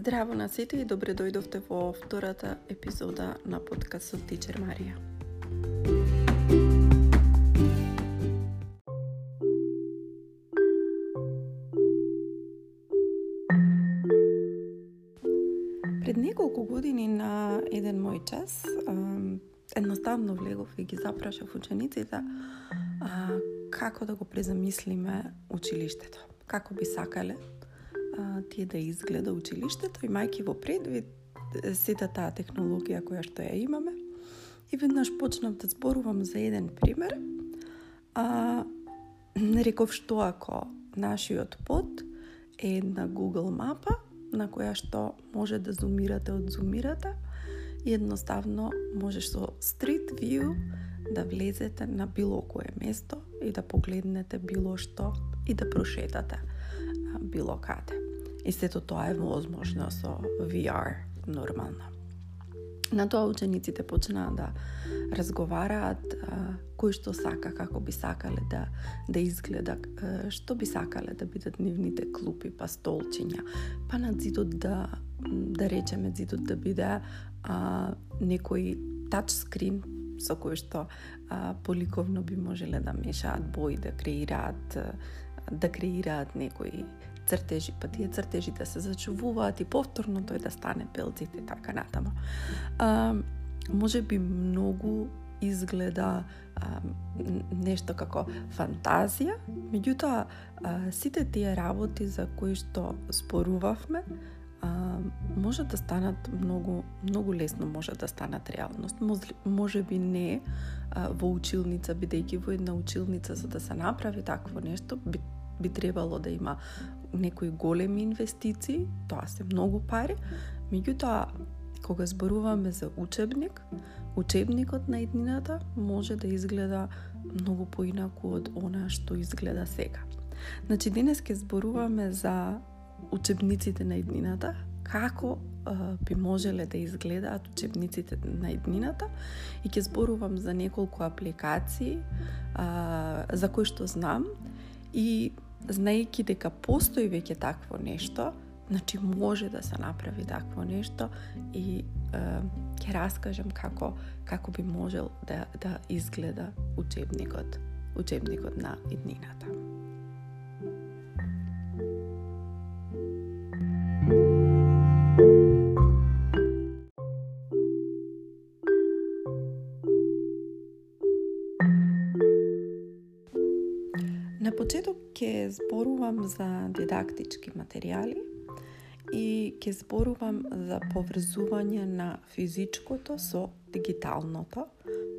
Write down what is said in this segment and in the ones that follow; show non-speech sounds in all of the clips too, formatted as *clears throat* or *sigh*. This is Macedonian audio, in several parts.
Здраво на сите и добре дојдовте во втората епизода на подкастот Тичер Марија. Пред неколку години на еден мој час, едноставно влегов и ги запрашав учениците како да го презамислиме училиштето. Како би сакале а, тие да изгледа училиштето, мајки во предвид сета таа технологија која што ја имаме. И веднаш почнав да зборувам за еден пример. А, реков што ако нашиот под е една Google мапа на која што може да зумирате од зумирате и едноставно можеш со Street View да влезете на било кое место и да погледнете било што и да прошетате било каде. И сето тоа е возможно со VR нормално. На тоа учениците почнаа да разговараат а, кој што сака, како би сакале да да изгледа, а, што би сакале да бидат нивните клупи, па столчиња, па на зидот да да речеме зидот да биде а, некој тачскрин со кој што а, поликовно би можеле да мешаат бои, да креираат да креираат некои цртежи, па тие цртежи да се зачувуваат и повторно тој да стане пелците и така натаму. А, може би многу изгледа а, нешто како фантазија, меѓутоа сите тие работи за кои што спорувавме, а, може да станат многу многу лесно може да станат реалност. Може, може би не а, во училница бидејќи во една училница за да се направи такво нешто би би требало да има некои големи инвестиции, тоа се многу пари, меѓутоа кога зборуваме за учебник, учебникот на еднината може да изгледа многу поинаку од она што изгледа сега. Значи денес ќе зборуваме за учебниците на еднината, како а, би можеле да изгледаат учебниците на еднината и ќе зборувам за неколку апликации а, за кои што знам и знаејќи дека постои веќе такво нешто, значи може да се направи такво нешто и ќе раскажам како како би можел да да изгледа учебникот, учебникот на иднината. Зборувам за дидактички материјали и ќе зборувам за поврзување на физичкото со дигиталното,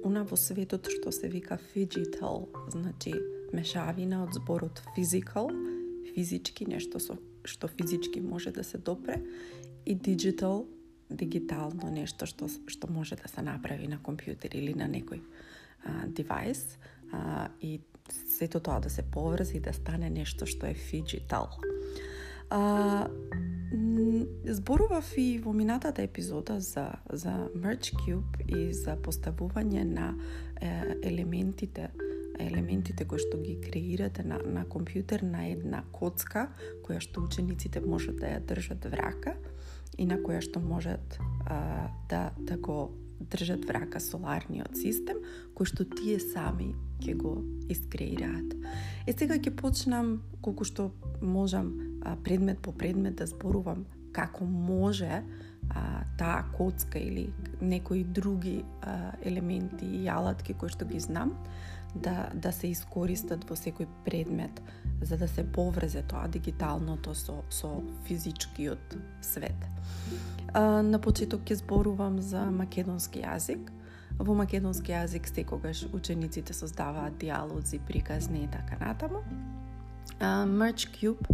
она во светот што се вика фиджитал, значи мешавина од зборот физикал, физички, нешто со што физички може да се допре, и digital, дигитално, нешто што, што може да се направи на компјутер или на некој а, девайс, и сето тоа да се поврзи и да стане нешто што е фиджитал. А, зборував и во минатата епизода за, за Merge Cube и за поставување на е, елементите елементите кои што ги креирате на, на компјутер на една коцка која што учениците можат да ја држат врака и на која што можат а, да, да го држат врака соларниот систем, кој што тие сами ќе го искреираат. Е сега ќе почнам колку што можам предмет по предмет да зборувам како може а, таа коцка или некои други а, елементи и алатки кои што ги знам да, да се искористат во секој предмет за да се поврзе тоа дигиталното со, со физичкиот свет. А, на почеток ќе зборувам за македонски јазик. Во македонски јазик секогаш учениците создаваат диалози, приказни и така натаму. Merge Cube,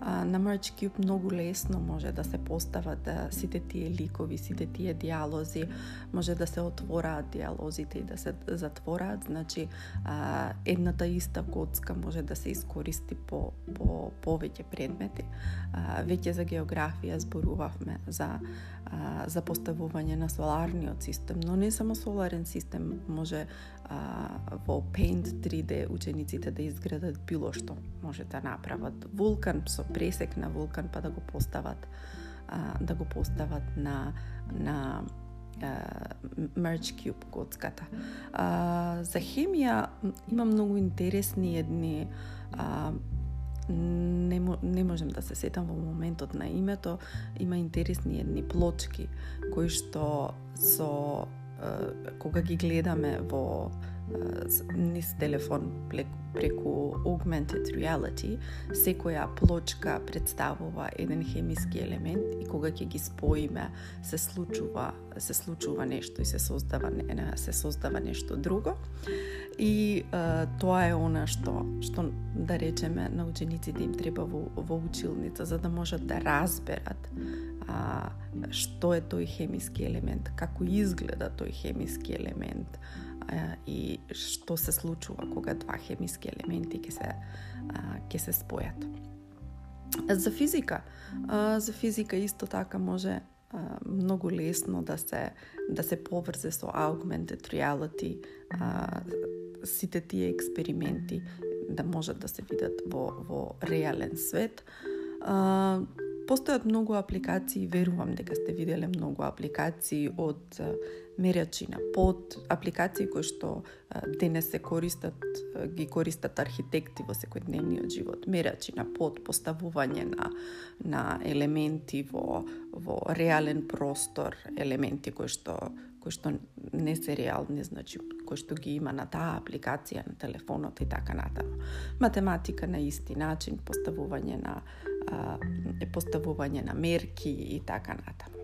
на Merge Cube многу лесно може да се постават да, сите тие ликови, сите тие диалози, може да се отвораат диалозите и да се затвораат, значи едната иста коцка може да се искористи по, по повеќе предмети. Веќе за географија зборувавме за за поставување на соларниот систем, но не само соларен систем, може а, во Paint 3D учениците да изградат било што. Може да направат вулкан со пресек на вулкан па да го постават а, да го постават на на Merge Cube коцката. А, за хемија има многу интересни едни а, не, не можем да се сетам во моментот на името, има интересни едни плочки кои што со кога ги гледаме во низ телефон преку augmented reality, секоја плочка представува еден хемиски елемент и кога ќе ги споиме се случува се случува нешто и се создава се создава нешто друго. И е, тоа е она што што да речеме на учениците им треба во, во училница за да можат да разберат а, што е тој хемиски елемент, како изгледа тој хемиски елемент, и што се случува кога два хемиски елементи ќе се ќе се спојат. За физика, за физика исто така може многу лесно да се да се поврзе со augmented reality сите тие експерименти да можат да се видат во во реален свет. Постојат многу апликации, верувам дека сте виделе многу апликации од мерачи на пот, апликации кои што денес се користат, ги користат архитекти во секојдневниот живот, мерачи на пот, поставување на, на елементи во, во реален простор, елементи кои што кои што не се реални, значи кои што ги има на таа апликација на телефонот и така натаму. Математика на исти начин, поставување на а, поставување на мерки и така натаму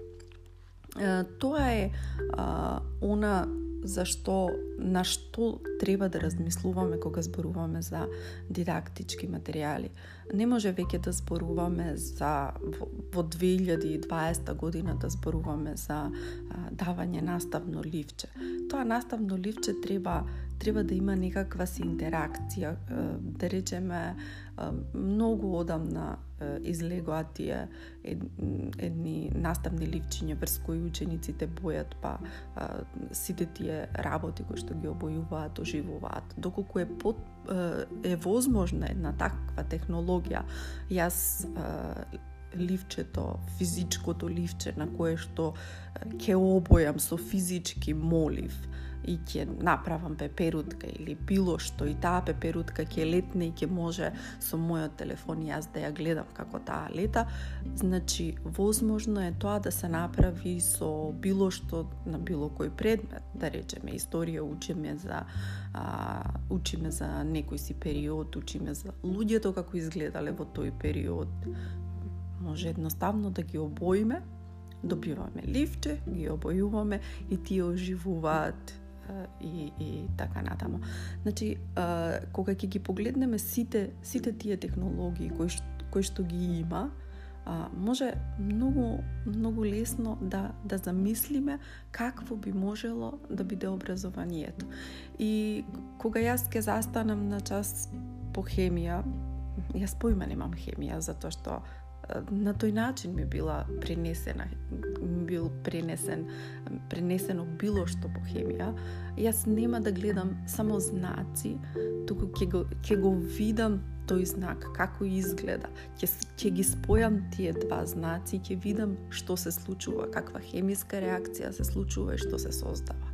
тоа е а, она за што на што треба да размислуваме кога зборуваме за дидактички материјали. Не може веќе да зборуваме за во, во 2020 година да зборуваме за а, давање наставно ливче. Тоа наставно ливче треба треба да има некаква си интеракција, да речеме многу одамна излегоа тие едни наставни ливчиња врз кои учениците бојат па сите тие работи кои што ги обојуваат, оживуваат. Доколку е под, е возможна една таква технологија, јас ливчето, физичкото ливче на кое што ќе обојам со физички молив, и ќе направам пеперутка или било што и таа пеперутка ќе летне и ќе може со мојот телефон јас да ја гледам како таа лета, значи возможно е тоа да се направи со било што на било кој предмет, да речеме историја учиме за а, учиме за некој си период, учиме за луѓето како изгледале во тој период. Може едноставно да ги обоиме добиваме лифче, ги обојуваме и тие оживуваат и, и така натаму. Значи, а, кога ќе ги погледнеме сите, сите тие технологии кои, кои што ги има, а, може многу многу лесно да да замислиме какво би можело да биде образованието. И кога јас ќе застанам на час по хемија, јас поима немам хемија затоа што на тој начин ми била пренесена, бил пренесен, пренесено било што по хемија, јас нема да гледам само знаци, туку ќе го, ќе го видам тој знак, како изгледа. Ќе, ќе ги спојам тие два знаци, ќе видам што се случува, каква хемиска реакција се случува и што се создава.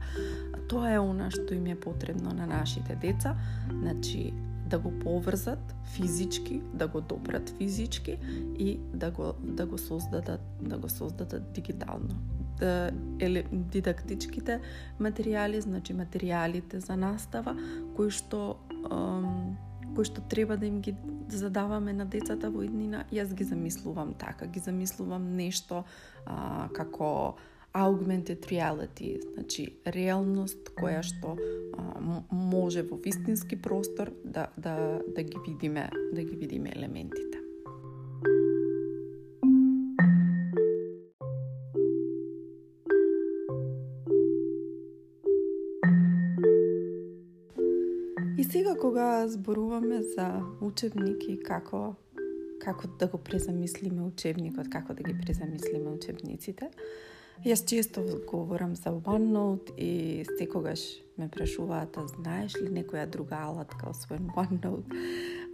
Тоа е она што им е потребно на нашите деца, значи да го поврзат физички, да го допрат физички и да го да го создадат да го создадат дигитално. Да, еле, дидактичките материјали, значи материјалите за настава кои што ем, кои што треба да им ги задаваме на децата во иднина, јас ги замислувам така, ги замислувам нешто а, како augmented reality, значи реалност која што а, може во вистински простор да, да, да ги видиме, да ги видиме елементите. И сега кога зборуваме за учебники како како да го презамислиме учебникот, како да ги презамислиме учебниците, Јас често говорам за OneNote и секогаш ме прашуваат, а знаеш ли некоја друга алатка освен OneNote?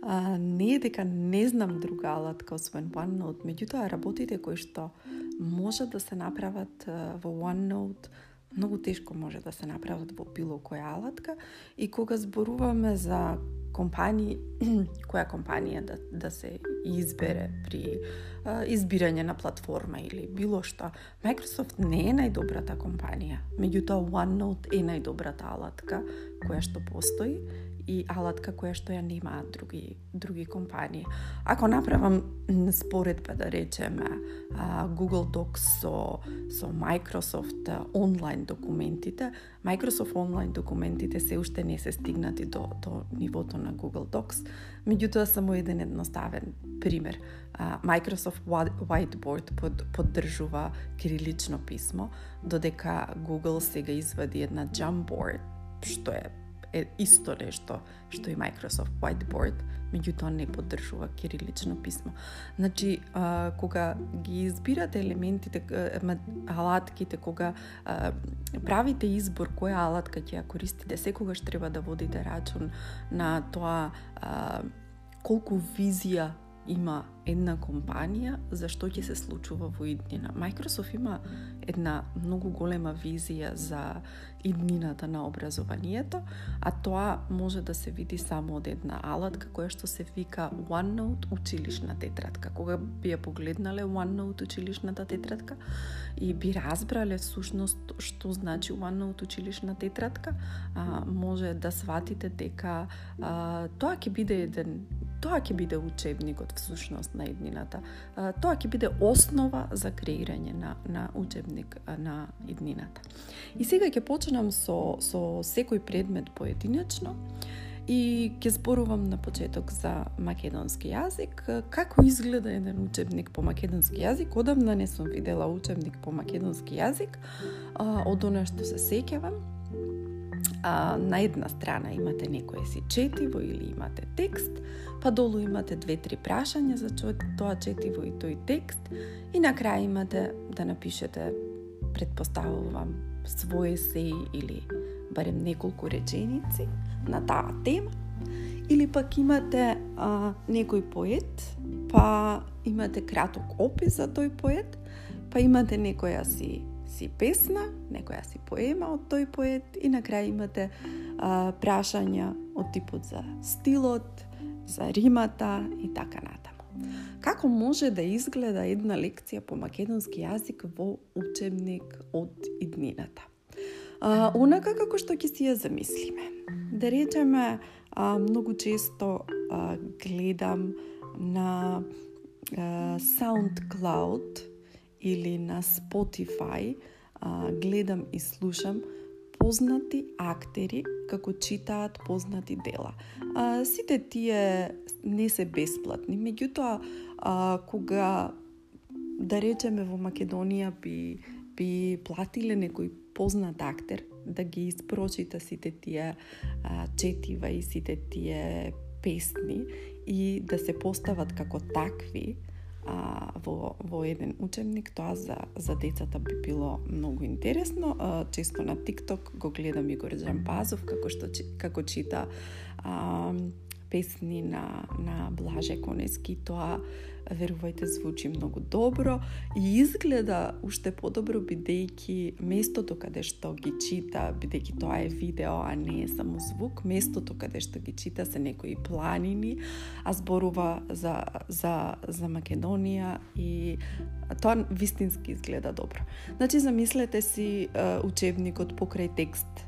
А, не е дека не знам друга алатка освен OneNote, меѓутоа работите кои што може да се направат во OneNote, многу тешко може да се направат во било која алатка и кога зборуваме за компании, *clears throat* која компанија да, да се избере при а, избирање на платформа или било што. Microsoft не е најдобрата компанија, меѓутоа OneNote е најдобрата алатка која што постои и алатка која што ја немаат други други компании. Ако направам споредба да речеме Google Docs со со Microsoft онлайн документите, Microsoft онлайн документите се уште не се стигнати до до нивото на Google Docs, меѓутоа само еден едноставен пример. Microsoft Whiteboard под, поддржува кирилично писмо, додека Google сега извади една Jamboard, што е е исто нешто што и Microsoft Whiteboard, меѓутоа не поддржува кирилично писмо. Значи, а, кога ги избирате елементите, алатките, кога а, правите избор која алатка ќе ја користите, секогаш треба да водите рачун на тоа а, колку визија има една компанија за што ќе се случува во иднина. Microsoft има една многу голема визија за иднината на образованието, а тоа може да се види само од една алатка која што се вика OneNote училишна тетрадка. Кога би ја погледнале OneNote училишната тетрадка и би разбрале всушност што значи OneNote училишна тетрадка, а, може да сватите дека а, тоа ќе биде еден тоа ќе биде учебникот всушност на иднината. Тоа ќе биде основа за креирање на, на учебник на иднината. И сега ќе почнам со, со секој предмет поединечно и ќе зборувам на почеток за македонски јазик. Како изгледа еден учебник по македонски јазик? Одамна не сум видела учебник по македонски јазик. Од она што се сеќавам, а, на една страна имате некое си четиво или имате текст, па долу имате две-три прашања за тоа четиво и тој текст и на крај имате да напишете, предпоставувам, свој есеј или барем неколку реченици на таа тема, или пак имате а, некој поет, па имате краток опис за тој поет, па имате некоја си си песна, некоја си поема од тој поет и на крај имате а, прашања од типот за стилот, за римата и така натаму. Како може да изгледа една лекција по македонски јазик во учебник од иднината? А, онака како што ќе си ја замислиме. Да речеме, а, многу често а, гледам на а, SoundCloud или на Spotify а, гледам и слушам познати актери како читаат познати дела. А, сите тие не се бесплатни, меѓутоа а, кога да речеме во Македонија би би платиле некој познат актер да ги испрочита сите тие а, четива и сите тие песни и да се постават како такви, а, во, во еден учебник, тоа за, за децата би било многу интересно. А, често на TikTok го гледам Игор Джампазов како што како чита а, песни на, на Блаже Конески, тоа верувајте, звучи многу добро и изгледа уште подобро бидејќи местото каде што ги чита, бидејќи тоа е видео, а не е само звук, местото каде што ги чита се некои планини, а зборува за, за, за Македонија и тоа вистински изгледа добро. Значи, замислете си учебникот покрај текст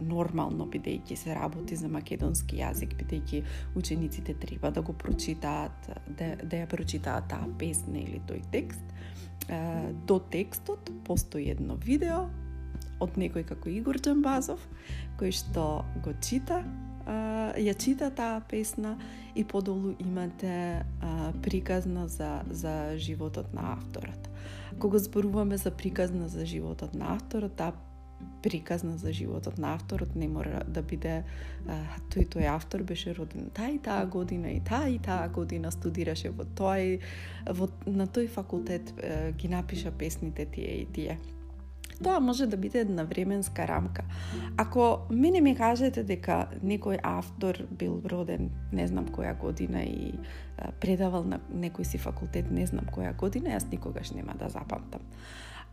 нормално бидејќи се работи за македонски јазик, бидејќи учениците треба да го прочитаат, да, да ја прочитаа таа песна или тој текст. До текстот постои едно видео од некој како Игор Джамбазов, кој што го чита, ја чита таа песна и подолу имате приказна за, за животот на авторот. Кога зборуваме за приказна за животот на авторот, таа приказна за животот на авторот не мора да биде а, тој тој автор беше роден таа и таа година и таа и таа година студираше во тој во на тој факултет а, ги напиша песните тие и тие Тоа може да биде една временска рамка. Ако мене ми кажете дека некој автор бил роден не знам која година и предавал на некој си факултет не знам која година, јас никогаш нема да запамтам.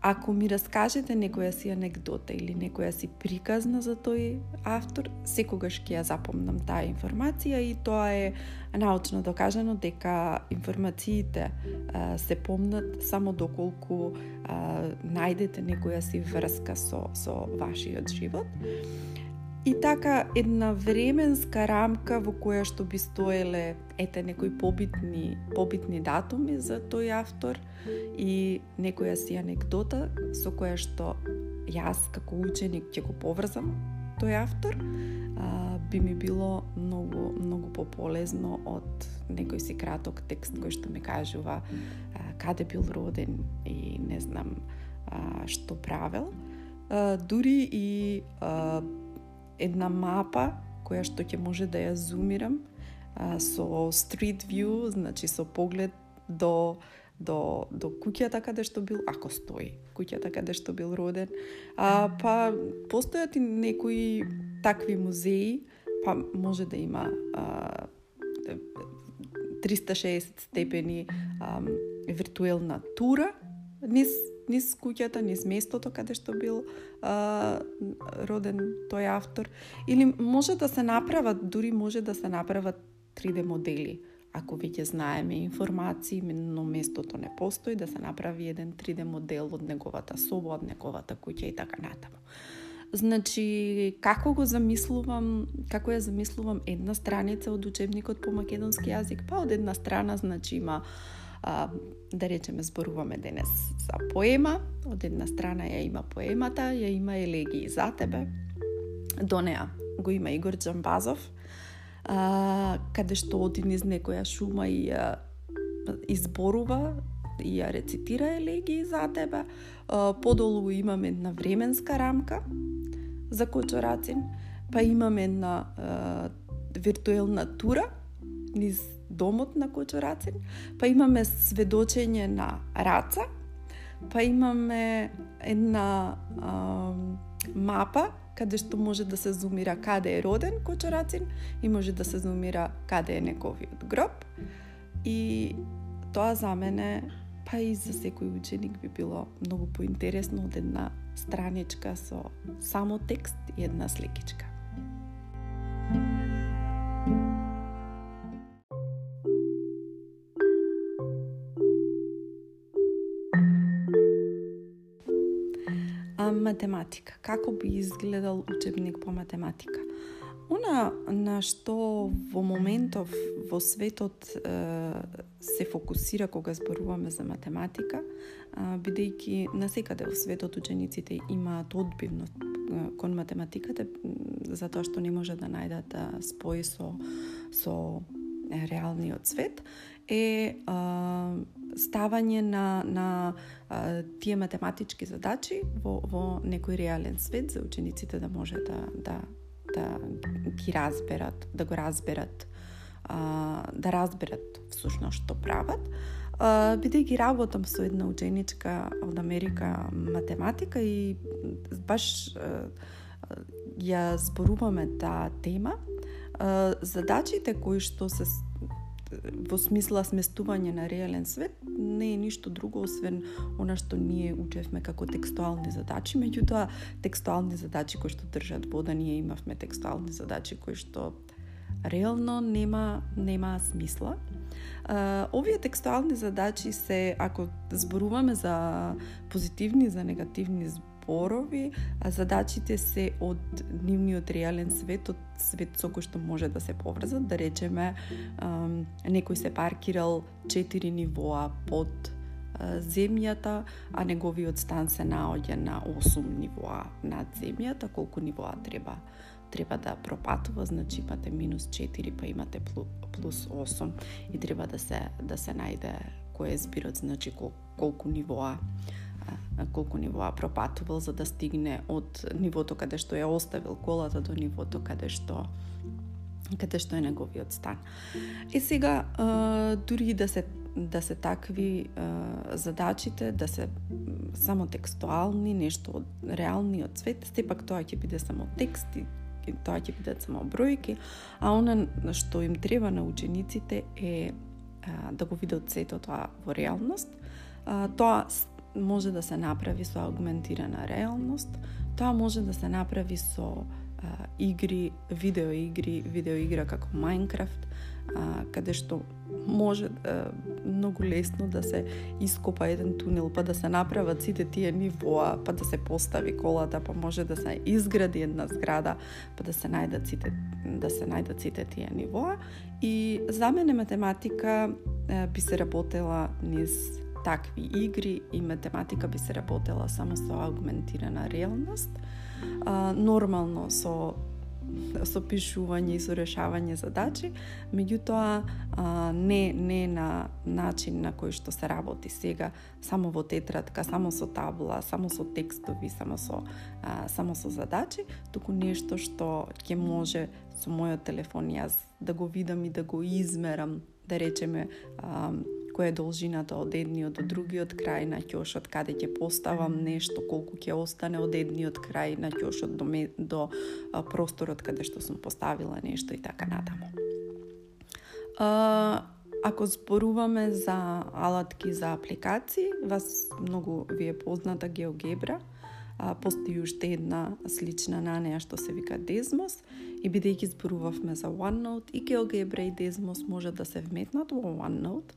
Ако ми раскажете некоја си анекдота или некоја си приказна за тој автор, секогаш ќе ја запомнам таа информација и тоа е научно докажано дека информациите а, се помнат само доколку а, најдете некоја си врска со, со вашиот живот. И така една временска рамка во која што би стоеле ете некои побитни побитни датуми за тој автор и некоја си анекдота со која што јас како ученик ќе го поврзам тој автор, а, би ми било многу многу пополезно од некој си краток текст кој што ми кажува а, каде бил роден и не знам а, што правел. А, дури и а, една мапа која што ќе може да ја зумирам а, со street view, значи со поглед до до до куќата каде што бил, ако стои куќата каде што бил роден. А, па постојат и некои такви музеи, па може да има а, 360 степени а, виртуелна тура низ низ куќата, низ местото каде што бил а, роден тој автор. Или може да се направат, дури може да се направат 3D модели. Ако веќе знаеме информации, но местото не постои, да се направи еден 3D модел од неговата соба, од неговата куќа и така натаму. Значи, како го замислувам, како ја замислувам една страница од учебникот по македонски јазик? Па од една страна, значи, има а, да речеме зборуваме денес за поема, од една страна ја има поемата, ја има елегии за тебе, до неа го има Игор Джамбазов, а, каде што один из некоја шума и ја изборува и ја рецитира елегии за тебе. А, подолу имаме една временска рамка за Кочорацин, па имаме една а, виртуелна тура низ домот на Кочорацин, па имаме сведочење на Раца, па имаме една а, мапа каде што може да се зумира каде е роден Кочорацин и може да се зумира каде е неговиот гроб. И тоа за мене, па и за секој ученик би било многу поинтересно од една страничка со само текст и една сликичка. Математика. Како би изгледал учебник по математика? Она на што во моментов во светот се фокусира кога зборуваме за математика, бидејќи насекаде во светот учениците имаат одбивност кон математиката затоа што не може да најдат спој со со реалниот свет е ставање на, на а, тие математички задачи во, во некој реален свет за учениците да може да, да, да ги разберат, да го разберат, а, да разберат всушност што прават. бидејќи работам со една ученичка од Америка математика и баш а, ја зборуваме таа тема, задачите кои што се во смисла сместување на реален свет не е ништо друго освен она што ние учевме како текстуални задачи, меѓутоа текстуални задачи кои што држат вода, ние имавме текстуални задачи кои што реално нема нема смисла. Овие текстуални задачи се, ако зборуваме за позитивни, за негативни зборови, а задачите се од нивниот реален свет, од свет со кој што може да се поврзат, да речеме, некој се паркирал 4 нивоа под земјата, а неговиот стан се наоѓа на 8 нивоа над земјата, колку нивоа треба треба да пропатува, значи имате минус 4, па имате плюс 8 и треба да се да се најде кој е збирот, значи кол, колку нивоа колку нивоа пропатувал за да стигне од нивото каде што ја оставил колата до нивото каде што каде што е неговиот стан. И сега, дури да се да се такви задачите, да се само текстуални, нешто од реалниот свет, сепак тоа ќе биде само текст и тоа ќе бидат само бројки, а она што им треба на учениците е а, да го видат сето тоа во реалност. А, тоа може да се направи со аугментирана реалност, тоа може да се направи со а, игри, видеоигри, видеоигра како Minecraft, а, каде што може а, многу лесно да се ископа еден тунел, па да се направат сите тие нивоа, па да се постави колата, па може да се изгради една зграда, па да се најдат сите да се најдат сите тие нивоа. И за мене математика а, би се работела низ такви игри и математика би се работела само со аугментирана реалност, а, нормално со со пишување и со решавање задачи, меѓутоа а, не не на начин на кој што се работи сега, само во тетрадка, само со табла, само со текстови, само со а, само со задачи, туку нешто што ќе може со мојот телефон јас да го видам и да го измерам, да речеме а, која е должината од едниот до другиот крај на ќошот, каде ќе поставам нешто, колку ќе остане од едниот крај на ќошот до, ме до а, просторот каде што сум поставила нешто и така натаму. А, ако зборуваме за алатки за апликации, вас многу ви е позната геогебра. а, постои уште една слична на неа што се вика Desmos и бидејќи зборувавме за OneNote и GeoGebra и Desmos може да се вметнат во OneNote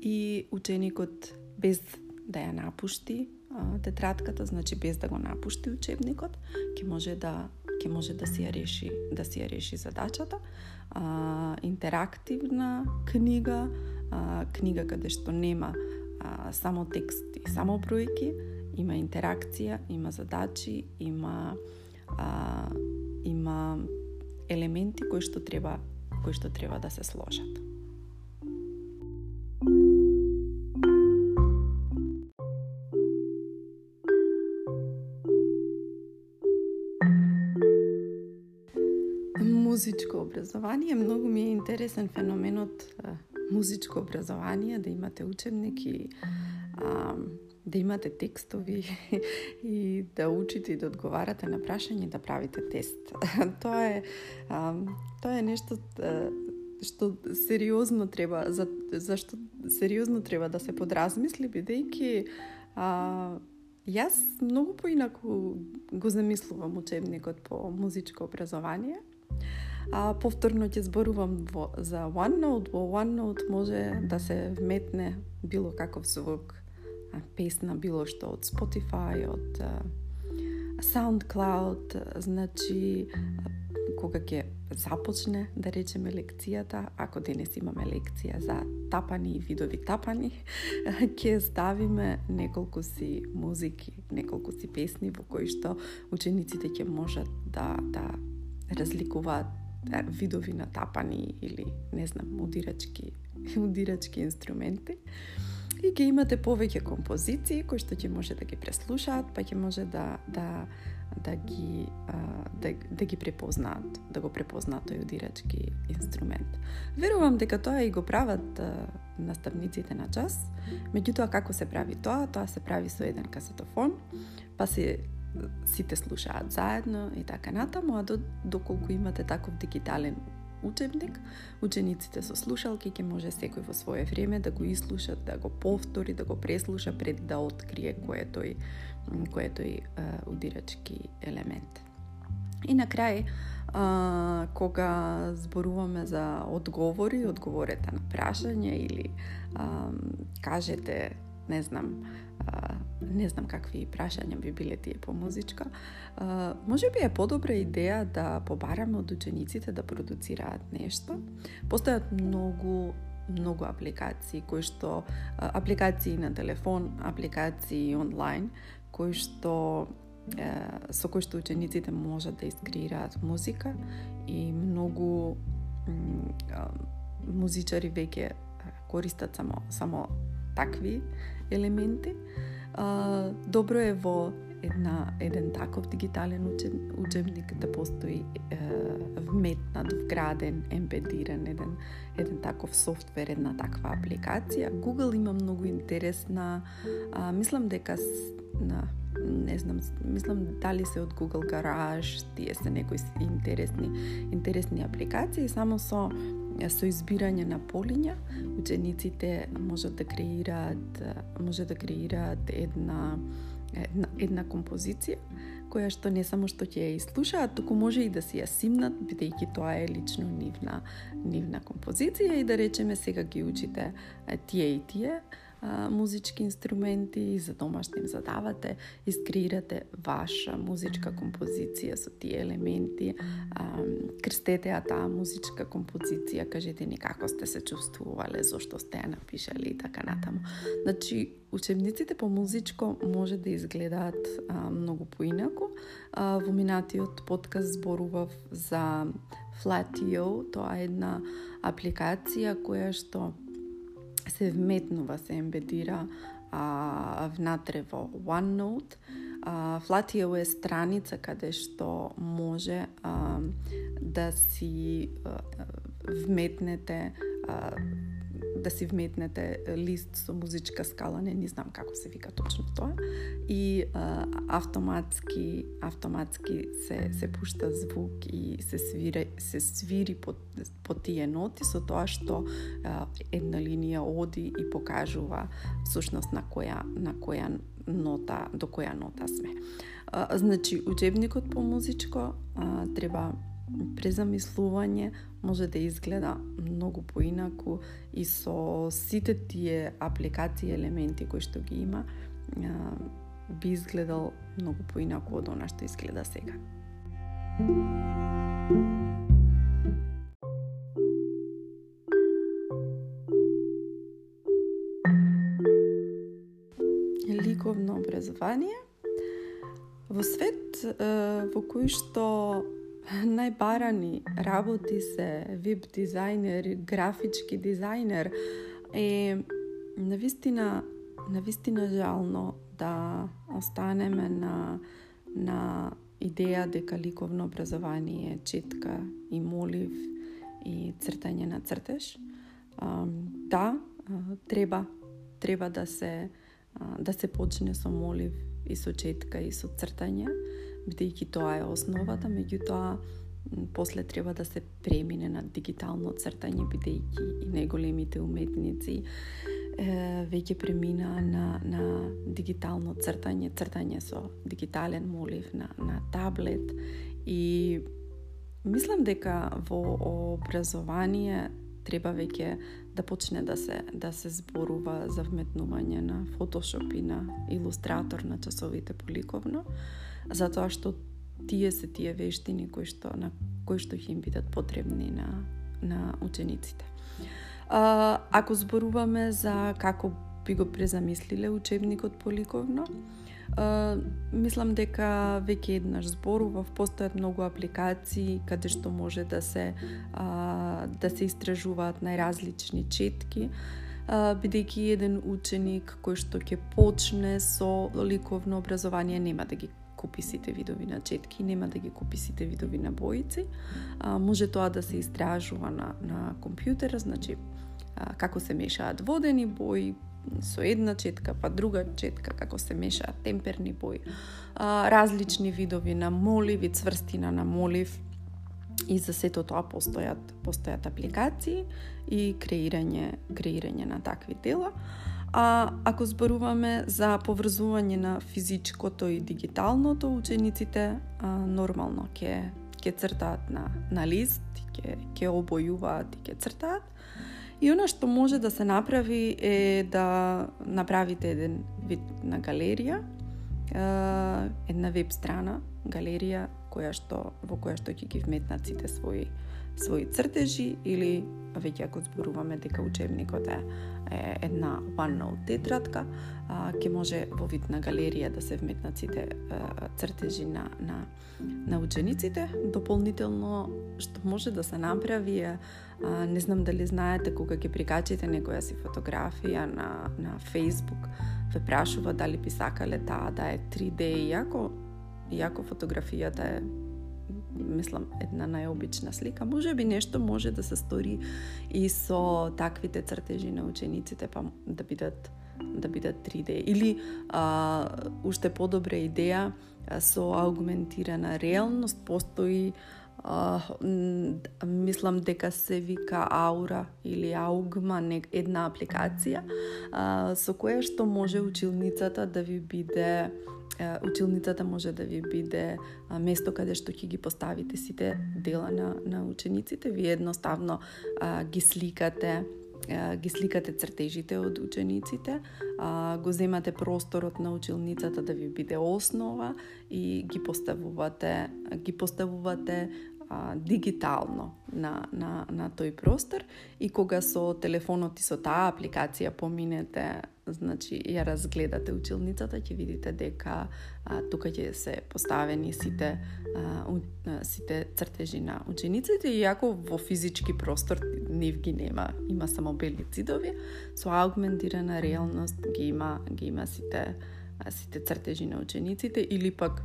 и ученикот без да ја напушти а, тетрадката, значи без да го напушти учебникот, ќе може да ќе може да си ја реши да си ја реши задачата. А, интерактивна книга, а, книга каде што нема а, само текст и само бројки, има интеракција, има задачи, има а, има елементи кои што треба кои што треба да се сложат. Музичко образование. Многу ми е интересен феноменот а, музичко образование, да имате учебник и а, да имате текстови *laughs* и да учите и да одговарате на прашање да правите тест. *laughs* тоа е а, тоа е нешто а, што сериозно треба за зашто сериозно треба да се подразмисли бидејќи а, Јас многу поинаку го замислувам учебникот по музичко образование А, повторно ќе зборувам во, за OneNote. Во OneNote може да се вметне било каков звук, песна, било што од Spotify, од SoundCloud, значи кога ќе започне, да речеме, лекцијата, ако денес имаме лекција за тапани и видови тапани, *laughs* ќе ставиме неколку си музики, неколку си песни во кои што учениците ќе можат да, да разликуваат видови на тапани или не знам, удирачки, *laughs* удирачки инструменти. И ќе имате повеќе композиции кои што ќе може да ги преслушаат, па ќе може да да да ги да, да ги препознаат, да го препознаат тој удирачки инструмент. Верувам дека тоа и го прават наставниците на час. Меѓутоа како се прави тоа? Тоа се прави со еден касетофон, па се сите слушаат заедно и така натаму, а доколку имате таков дигитален учебник, учениците со слушалки ќе може секој во свое време да го ислуша, да го повтори, да го преслуша пред да открие кој е тој кој е тој uh, удирачки елемент. И на крај, а, кога зборуваме за одговори, одговорете на прашање или а, кажете, не знам, не знам какви прашања би биле тие по музичка. А, може би е подобра идеја да побараме од учениците да продуцираат нешто. Постојат многу многу апликации кои што апликации на телефон, апликации онлайн кои што со кои што учениците можат да искреираат музика и многу музичари веќе користат само само такви елементи. А, добро е во една еден таков дигитален учебник да постои е, вметнат, вграден, ембедиран еден еден таков софтвер, една таква апликација. Google има многу интересна, а, мислам дека на не знам, мислам дали се од Google Garage, тие се некои интересни интересни апликации, само со со избирање на полиња, учениците можат да креираат може да креираат една една, една композиција која што не само што ќе ја изслушаат, туку може и да си ја симнат, бидејќи тоа е лично нивна нивна композиција и да речеме сега ги учите тие и тие а, музички инструменти и за домашни им задавате, искреирате ваша музичка композиција со тие елементи, а, крстете ја таа музичка композиција, кажете ни како сте се чувствувале, зошто сте ја напишале и така натаму. Значи, учебниците по музичко може да изгледаат а, многу поинаку. А, во минатиот подкаст зборував за Flatio, тоа е една апликација која што се вметнува, се ембедира а, внатре во OneNote. А, Flatio е страница каде што може а, да си а, вметнете а, да си вметнете лист со музичка скала, не, не знам како се вика точно тоа, и а, автоматски автоматски се се пушта звук и се свири се свири по, по тие ноти со тоа што а, една линија оди и покажува всушност на која на која нота до која нота сме. А, значи учебникот по музичко а, треба презамислување може да изгледа многу поинаку и со сите тие апликации елементи кои што ги има би изгледал многу поинаку од она што изгледа сега. Ликовно образование во свет во кој што најбарани работи се веб дизајнер, графички дизајнер е навистина навистина жално да останеме на на идеја дека ликовно образование е четка и молив и цртање на цртеж. да, треба треба да се да се почне со молив и со четка и со цртање бидејќи тоа е основата, меѓутоа после треба да се премине на дигитално цртање, бидејќи и најголемите уметници е, веќе премина на, на дигитално цртање, цртање со дигитален молив на, на таблет. И мислам дека во образование треба веќе да почне да се да се зборува за вметнување на фотошоп и на илустратор на часовите поликовно затоа што тие се тие вештини кои што на кои што ќе им бидат потребни на на учениците. А, ако зборуваме за како би го презамислиле учебникот поликовно, а, мислам дека веќе еднаш зборував, постојат многу апликации каде што може да се а, да се истражуваат најразлични четки бидејќи еден ученик кој што ќе почне со ликовно образование нема да ги купи сите видови на четки, нема да ги купи сите видови на боици. А, може тоа да се истражува на, на компјутер, значи а, како се мешаат водени бои, со една четка, па друга четка, како се мешаат темперни бои, а, различни видови на молив и цврстина на молив, и за сето тоа постојат постојат апликации и креирање креирање на такви дела. А ако зборуваме за поврзување на физичкото и дигиталното, учениците а, нормално ќе ќе цртаат на на лист, ќе ќе обојуваат и ќе цртаат. И она што може да се направи е да направите еден вид на галерија, една веб страна, галерија која што во која што ќе ги вметнат сите своји своји цртежи или веќе ако зборуваме дека учебникот е, е една OneNote тетрадка, а, ќе може во вид на галерија да се вметнат сите а, цртежи на, на, на учениците. Дополнително што може да се направи е, а, не знам дали знаете кога ќе прикачите некоја си фотографија на, на Facebook, ве прашува дали би сакале таа да е 3D, иако, иако фотографијата е мислам, една најобична слика, може би нешто може да се стори и со таквите цртежи на учениците, па да бидат да бидат 3D. Или а, уште подобра идеја со аугментирана реалност постои а, мислам дека се вика Аура или Аугма, една апликација а, со која што може училницата да ви биде училницата може да ви биде место каде што ќе ги поставите сите дела на, на учениците. Ви едноставно а, ги сликате ги сликате цртежите од учениците, а, го земате просторот на училницата да ви биде основа и ги поставувате ги поставувате а, дигитално на, на, на тој простор и кога со телефонот и со таа апликација поминете значи ја разгледате училницата, ќе видите дека а, тука ќе се поставени сите а, у, а, сите цртежи на учениците, иако во физички простор нив ги нема, има само бели цидови, со аугментирана реалност ги има ги има сите а, сите цртежи на учениците или пак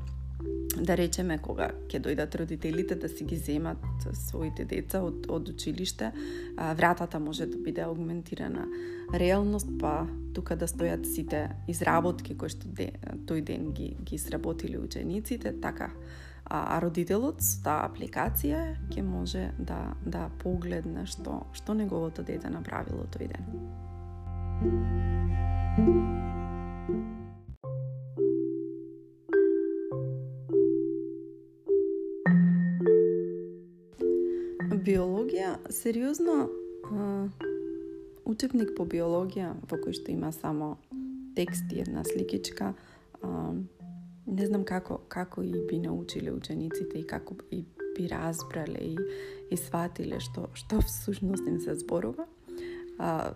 да речеме кога ќе дојдат родителите да си ги земат своите деца од, од училиште, а, вратата може да биде аугментирана реалност, па тука да стојат сите изработки кои што де, тој ден ги, ги сработили учениците, така а, а родителот со таа апликација ќе може да да погледне што што неговото дете направило тој ден. Биологија, сериозно, учебник по биологија во кој што има само текст и една сликичка, не знам како како и би научиле учениците и како и би разбрале и, и сватиле што што всушност им се зборува. А,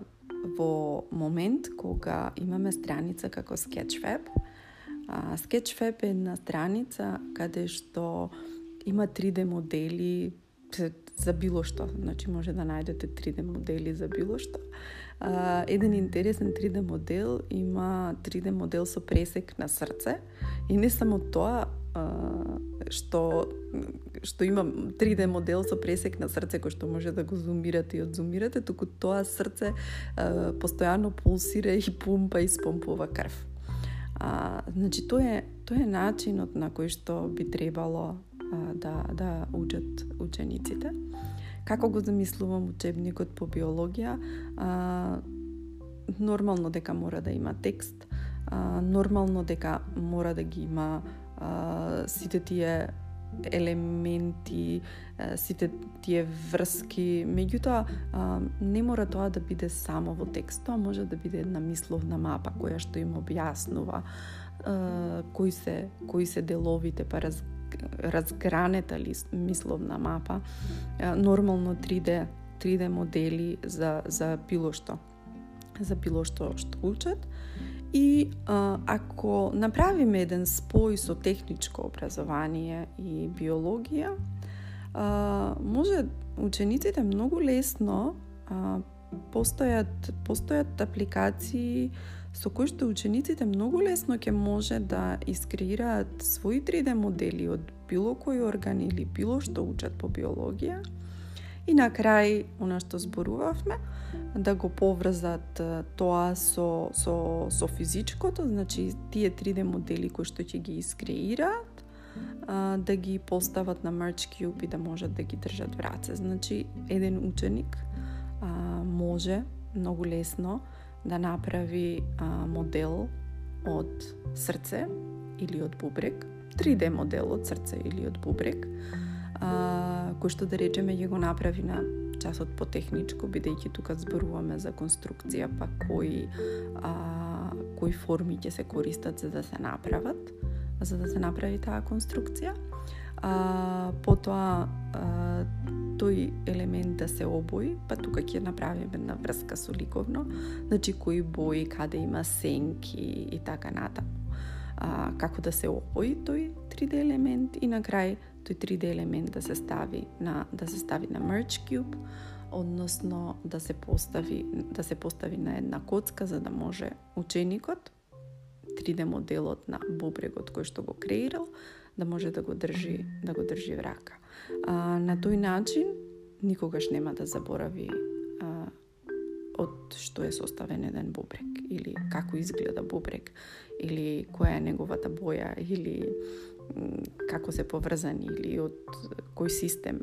во момент кога имаме страница како Sketchfab, а, Sketchfab е една страница каде што има 3D модели за било што. Значи може да најдете 3D модели за било што. А, еден интересен 3D модел има 3D модел со пресек на срце и не само тоа, а, што што има 3D модел со пресек на срце кој што може да го зумирате и одзумирате, туку тоа срце а, постојано пулсира и пумпа и спомпува крв. А, значи тоа е тоа е начинот на кој што би требало да, да учат учениците. Како го замислувам учебникот по биологија? А, нормално дека мора да има текст, а, нормално дека мора да ги има а, сите тие елементи, сите тие врски. Меѓутоа, не мора тоа да биде само во текст, тоа може да биде една мисловна мапа која што им објаснува кои се кои се деловите па раз, разгранета лист, мисловна мапа, нормално 3D 3D модели за за било што за било што што учат. И а, ако направиме еден спој со техничко образование и биологија, а, може учениците многу лесно а, постојат постојат апликации со кои што учениците многу лесно ќе може да искреираат своји 3D модели од било кој орган или било што учат по биологија. И на крај, она што зборувавме, да го поврзат тоа со, со, со физичкото, значи тие 3D модели кои што ќе ги искреираат, да ги постават на Merge Cube и да можат да ги држат в раце. Значи, еден ученик а, може многу лесно да направи а, модел од срце или од бубрек, 3D модел од срце или од бубрек, а, кој што да речеме ќе го направи на часот по техничко, бидејќи тука зборуваме за конструкција, па кои а, кои форми ќе се користат за да се направат, за да се направи таа конструкција. А, потоа а, тој елемент да се обои, па тука ќе направиме една врска со ликовно, значи кои бои, каде има сенки и така натаму. А, како да се обои тој 3D елемент и на крај тој 3D елемент да се стави на да се стави на Merge Cube, односно да се постави да се постави на една коцка за да може ученикот 3D моделот на бубрегот кој што го креирал да може да го држи да го држи в рака. А, на тој начин никогаш нема да заборави а, од што е составен еден бубрек или како изгледа бубрек или која е неговата боја или како се поврзани или од кој систем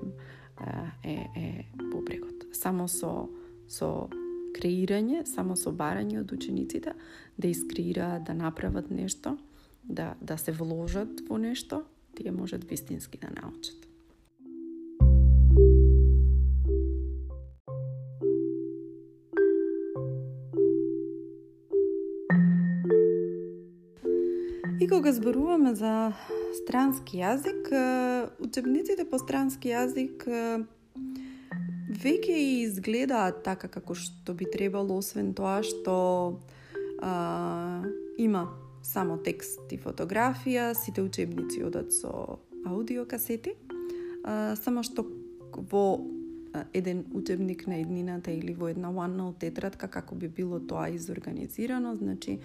е, е бубрегот. Само со со креирање, само со барање од учениците да искреираат, да направат нешто, да, да се вложат во нешто, тие можат вистински да научат. Кога зборуваме за странски јазик, учебниците по странски јазик веќе изгледаат така како што би требало, освен тоа што а, има само текст и фотографија, сите учебници одат со аудиокасети, а, само што во еден учебник на еднината или во една OneNote тетрадка како би било тоа изорганизирано, значи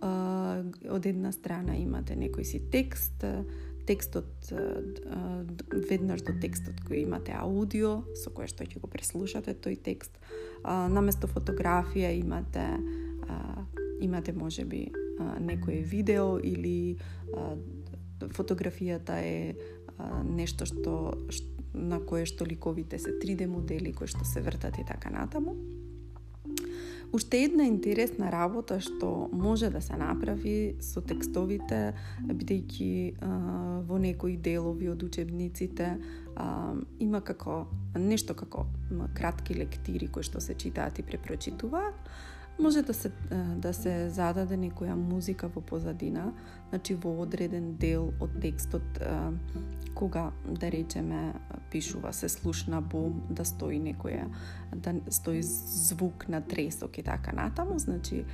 од една страна имате некој си текст, текстот веднаш до текстот кој имате аудио со кое што ќе го преслушате тој текст. Наместо фотографија имате имате можеби некое видео или фотографијата е нешто што на кое што ликовите се 3D модели кои што се вртат и така натаму. Уште една интересна работа што може да се направи со текстовите, бидејќи во некои делови од учебниците а, има како нешто како кратки лектири кои што се читаат и препрочитуваат, може да се да се зададе некоја музика во позадина, значи во одреден дел од текстот кога да речеме пишува се слушна бум да стои некоја да стои звук на тресок и така натаму, значи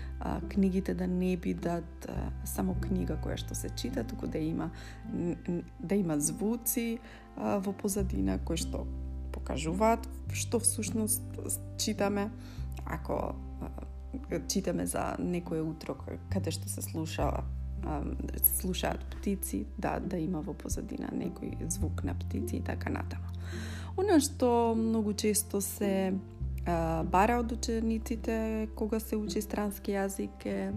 книгите да не бидат само книга која што се чита, туку да има да има звуци во позадина кои што покажуваат што всушност читаме ако читаме за некое утро каде што се слушава слушаат птици, да, да има во позадина некој звук на птици и така натаму. Она што многу често се а, бара од учениците кога се учи странски јазик е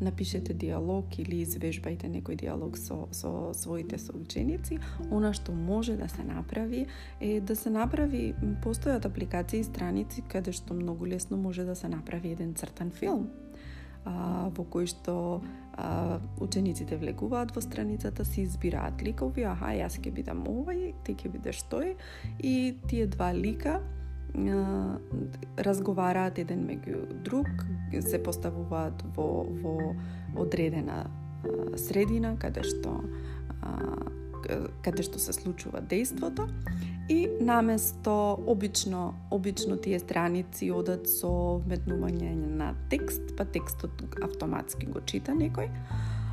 напишете диалог или извежбајте некој диалог со, со своите соученици. Она што може да се направи е да се направи, постојат апликации и страници каде што многу лесно може да се направи еден цртан филм а, во кој што а, учениците влегуваат во страницата, си избираат ликови, аха, јас ќе бидам овој, ти ќе бидеш тој, и тие два лика разговараат еден меѓу друг, се поставуваат во, во одредена средина, каде што каде што се случува дејството и наместо обично обично тие страници одат со вметнување на текст, па текстот автоматски го чита некој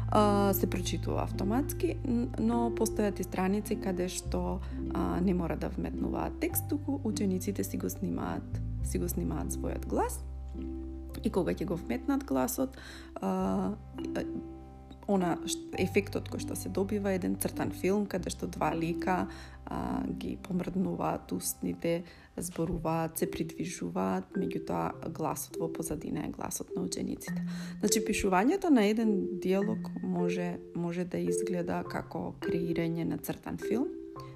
а, се прочитува автоматски, но постојат и страници каде што а, не мора да вметнуваат текст, туку учениците си го снимаат, си го снимаат својот глас. И кога ќе го вметнат гласот, а, она ефектот кој што се добива еден цртан филм каде што два лика а, ги помрднуваат устните, зборуваат, се придвижуваат, меѓутоа гласот во позадина е гласот на учениците. Значи пишувањето на еден диалог може може да изгледа како креирање на цртан филм,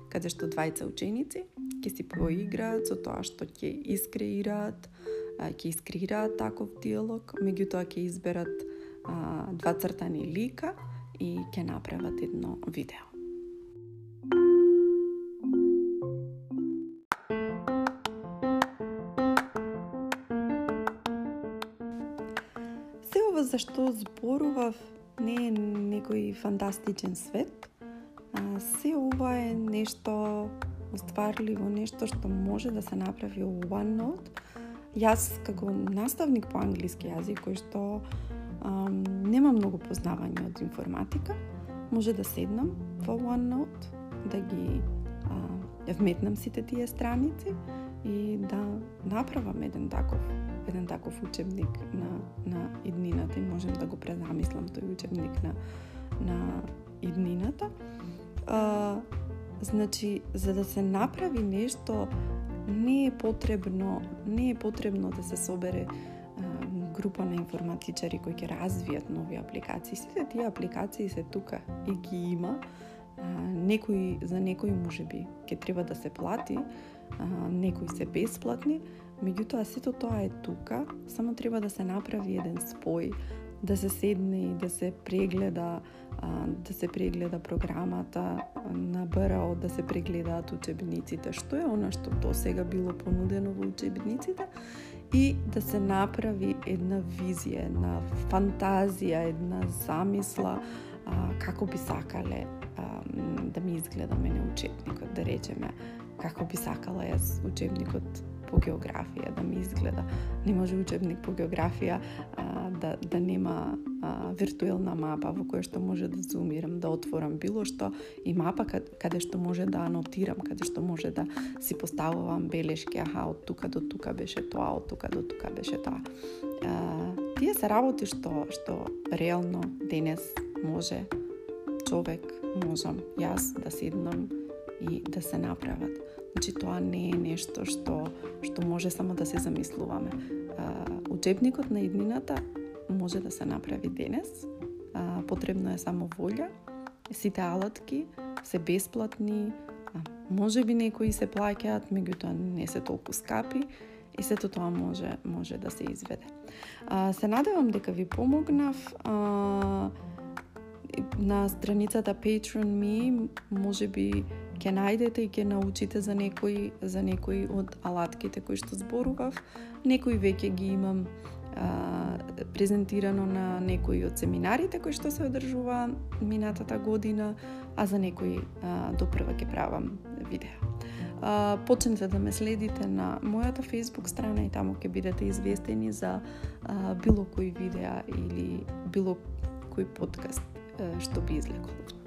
каде што двајца ученици ќе си поиграат со тоа што ќе искреираат, ќе искреираат таков диалог, меѓутоа ќе изберат а, два цртани лика и ќе направат едно видео. Се ова за што зборував не е некој фантастичен свет, а се ова е нешто остварливо нешто што може да се направи во OneNote, јас како наставник по англиски јазик кој што нема многу познавање од информатика, може да седнам во OneNote, да ги а, да вметнам сите тие страници и да направам еден таков еден таков учебник на, на иднината и можам да го презамислам тој учебник на, на иднината. А, значи, за да се направи нешто, не е потребно, не е потребно да се собере група на информатичари кои ќе развијат нови апликации. Сите тие апликации се тука и ги има. А, некои за некои можеби ќе треба да се плати, а, некои се бесплатни, меѓутоа сето тоа е тука, само треба да се направи еден спој, да се седне и да се прегледа да се прегледа програмата на БРО, да се прегледаат учебниците, што е она што до сега било понудено во учебниците и да се направи една визија, една фантазија, една замисла а, како би сакале а, да ми изгледа мене учебникот, да речеме, како би сакала јас учебникот по географија да ми изгледа. Не може учебник по географија а, да, да нема а, виртуелна мапа во која што може да зумирам, да отворам било што и мапа каде, што може да анотирам, каде што може да си поставувам белешки, аха, од тука до тука беше тоа, од тука до тука беше тоа. А, тие се работи што што реално денес може човек, можам јас да седнам и да се направат. Значи тоа не е нешто што што може само да се замислуваме. А, учебникот на иднината може да се направи денес. А, потребно е само волја. Сите алатки се бесплатни, а, може би некои се плаќаат, меѓутоа не се толку скапи и сето тоа може може да се изведе. А, се надевам дека ви помогнав. А, на страницата Patreon ми може би ќе најдете и ќе научите за некои за некои од алатките кои што зборував. Некои веќе ги имам а, презентирано на некои од семинарите кои што се одржува минатата година, а за некои а, допрва ќе правам видеа. А, почнете да ме следите на мојата Facebook страна и таму ќе бидете известени за а, било кои видеа или било кој подкаст што би излекол.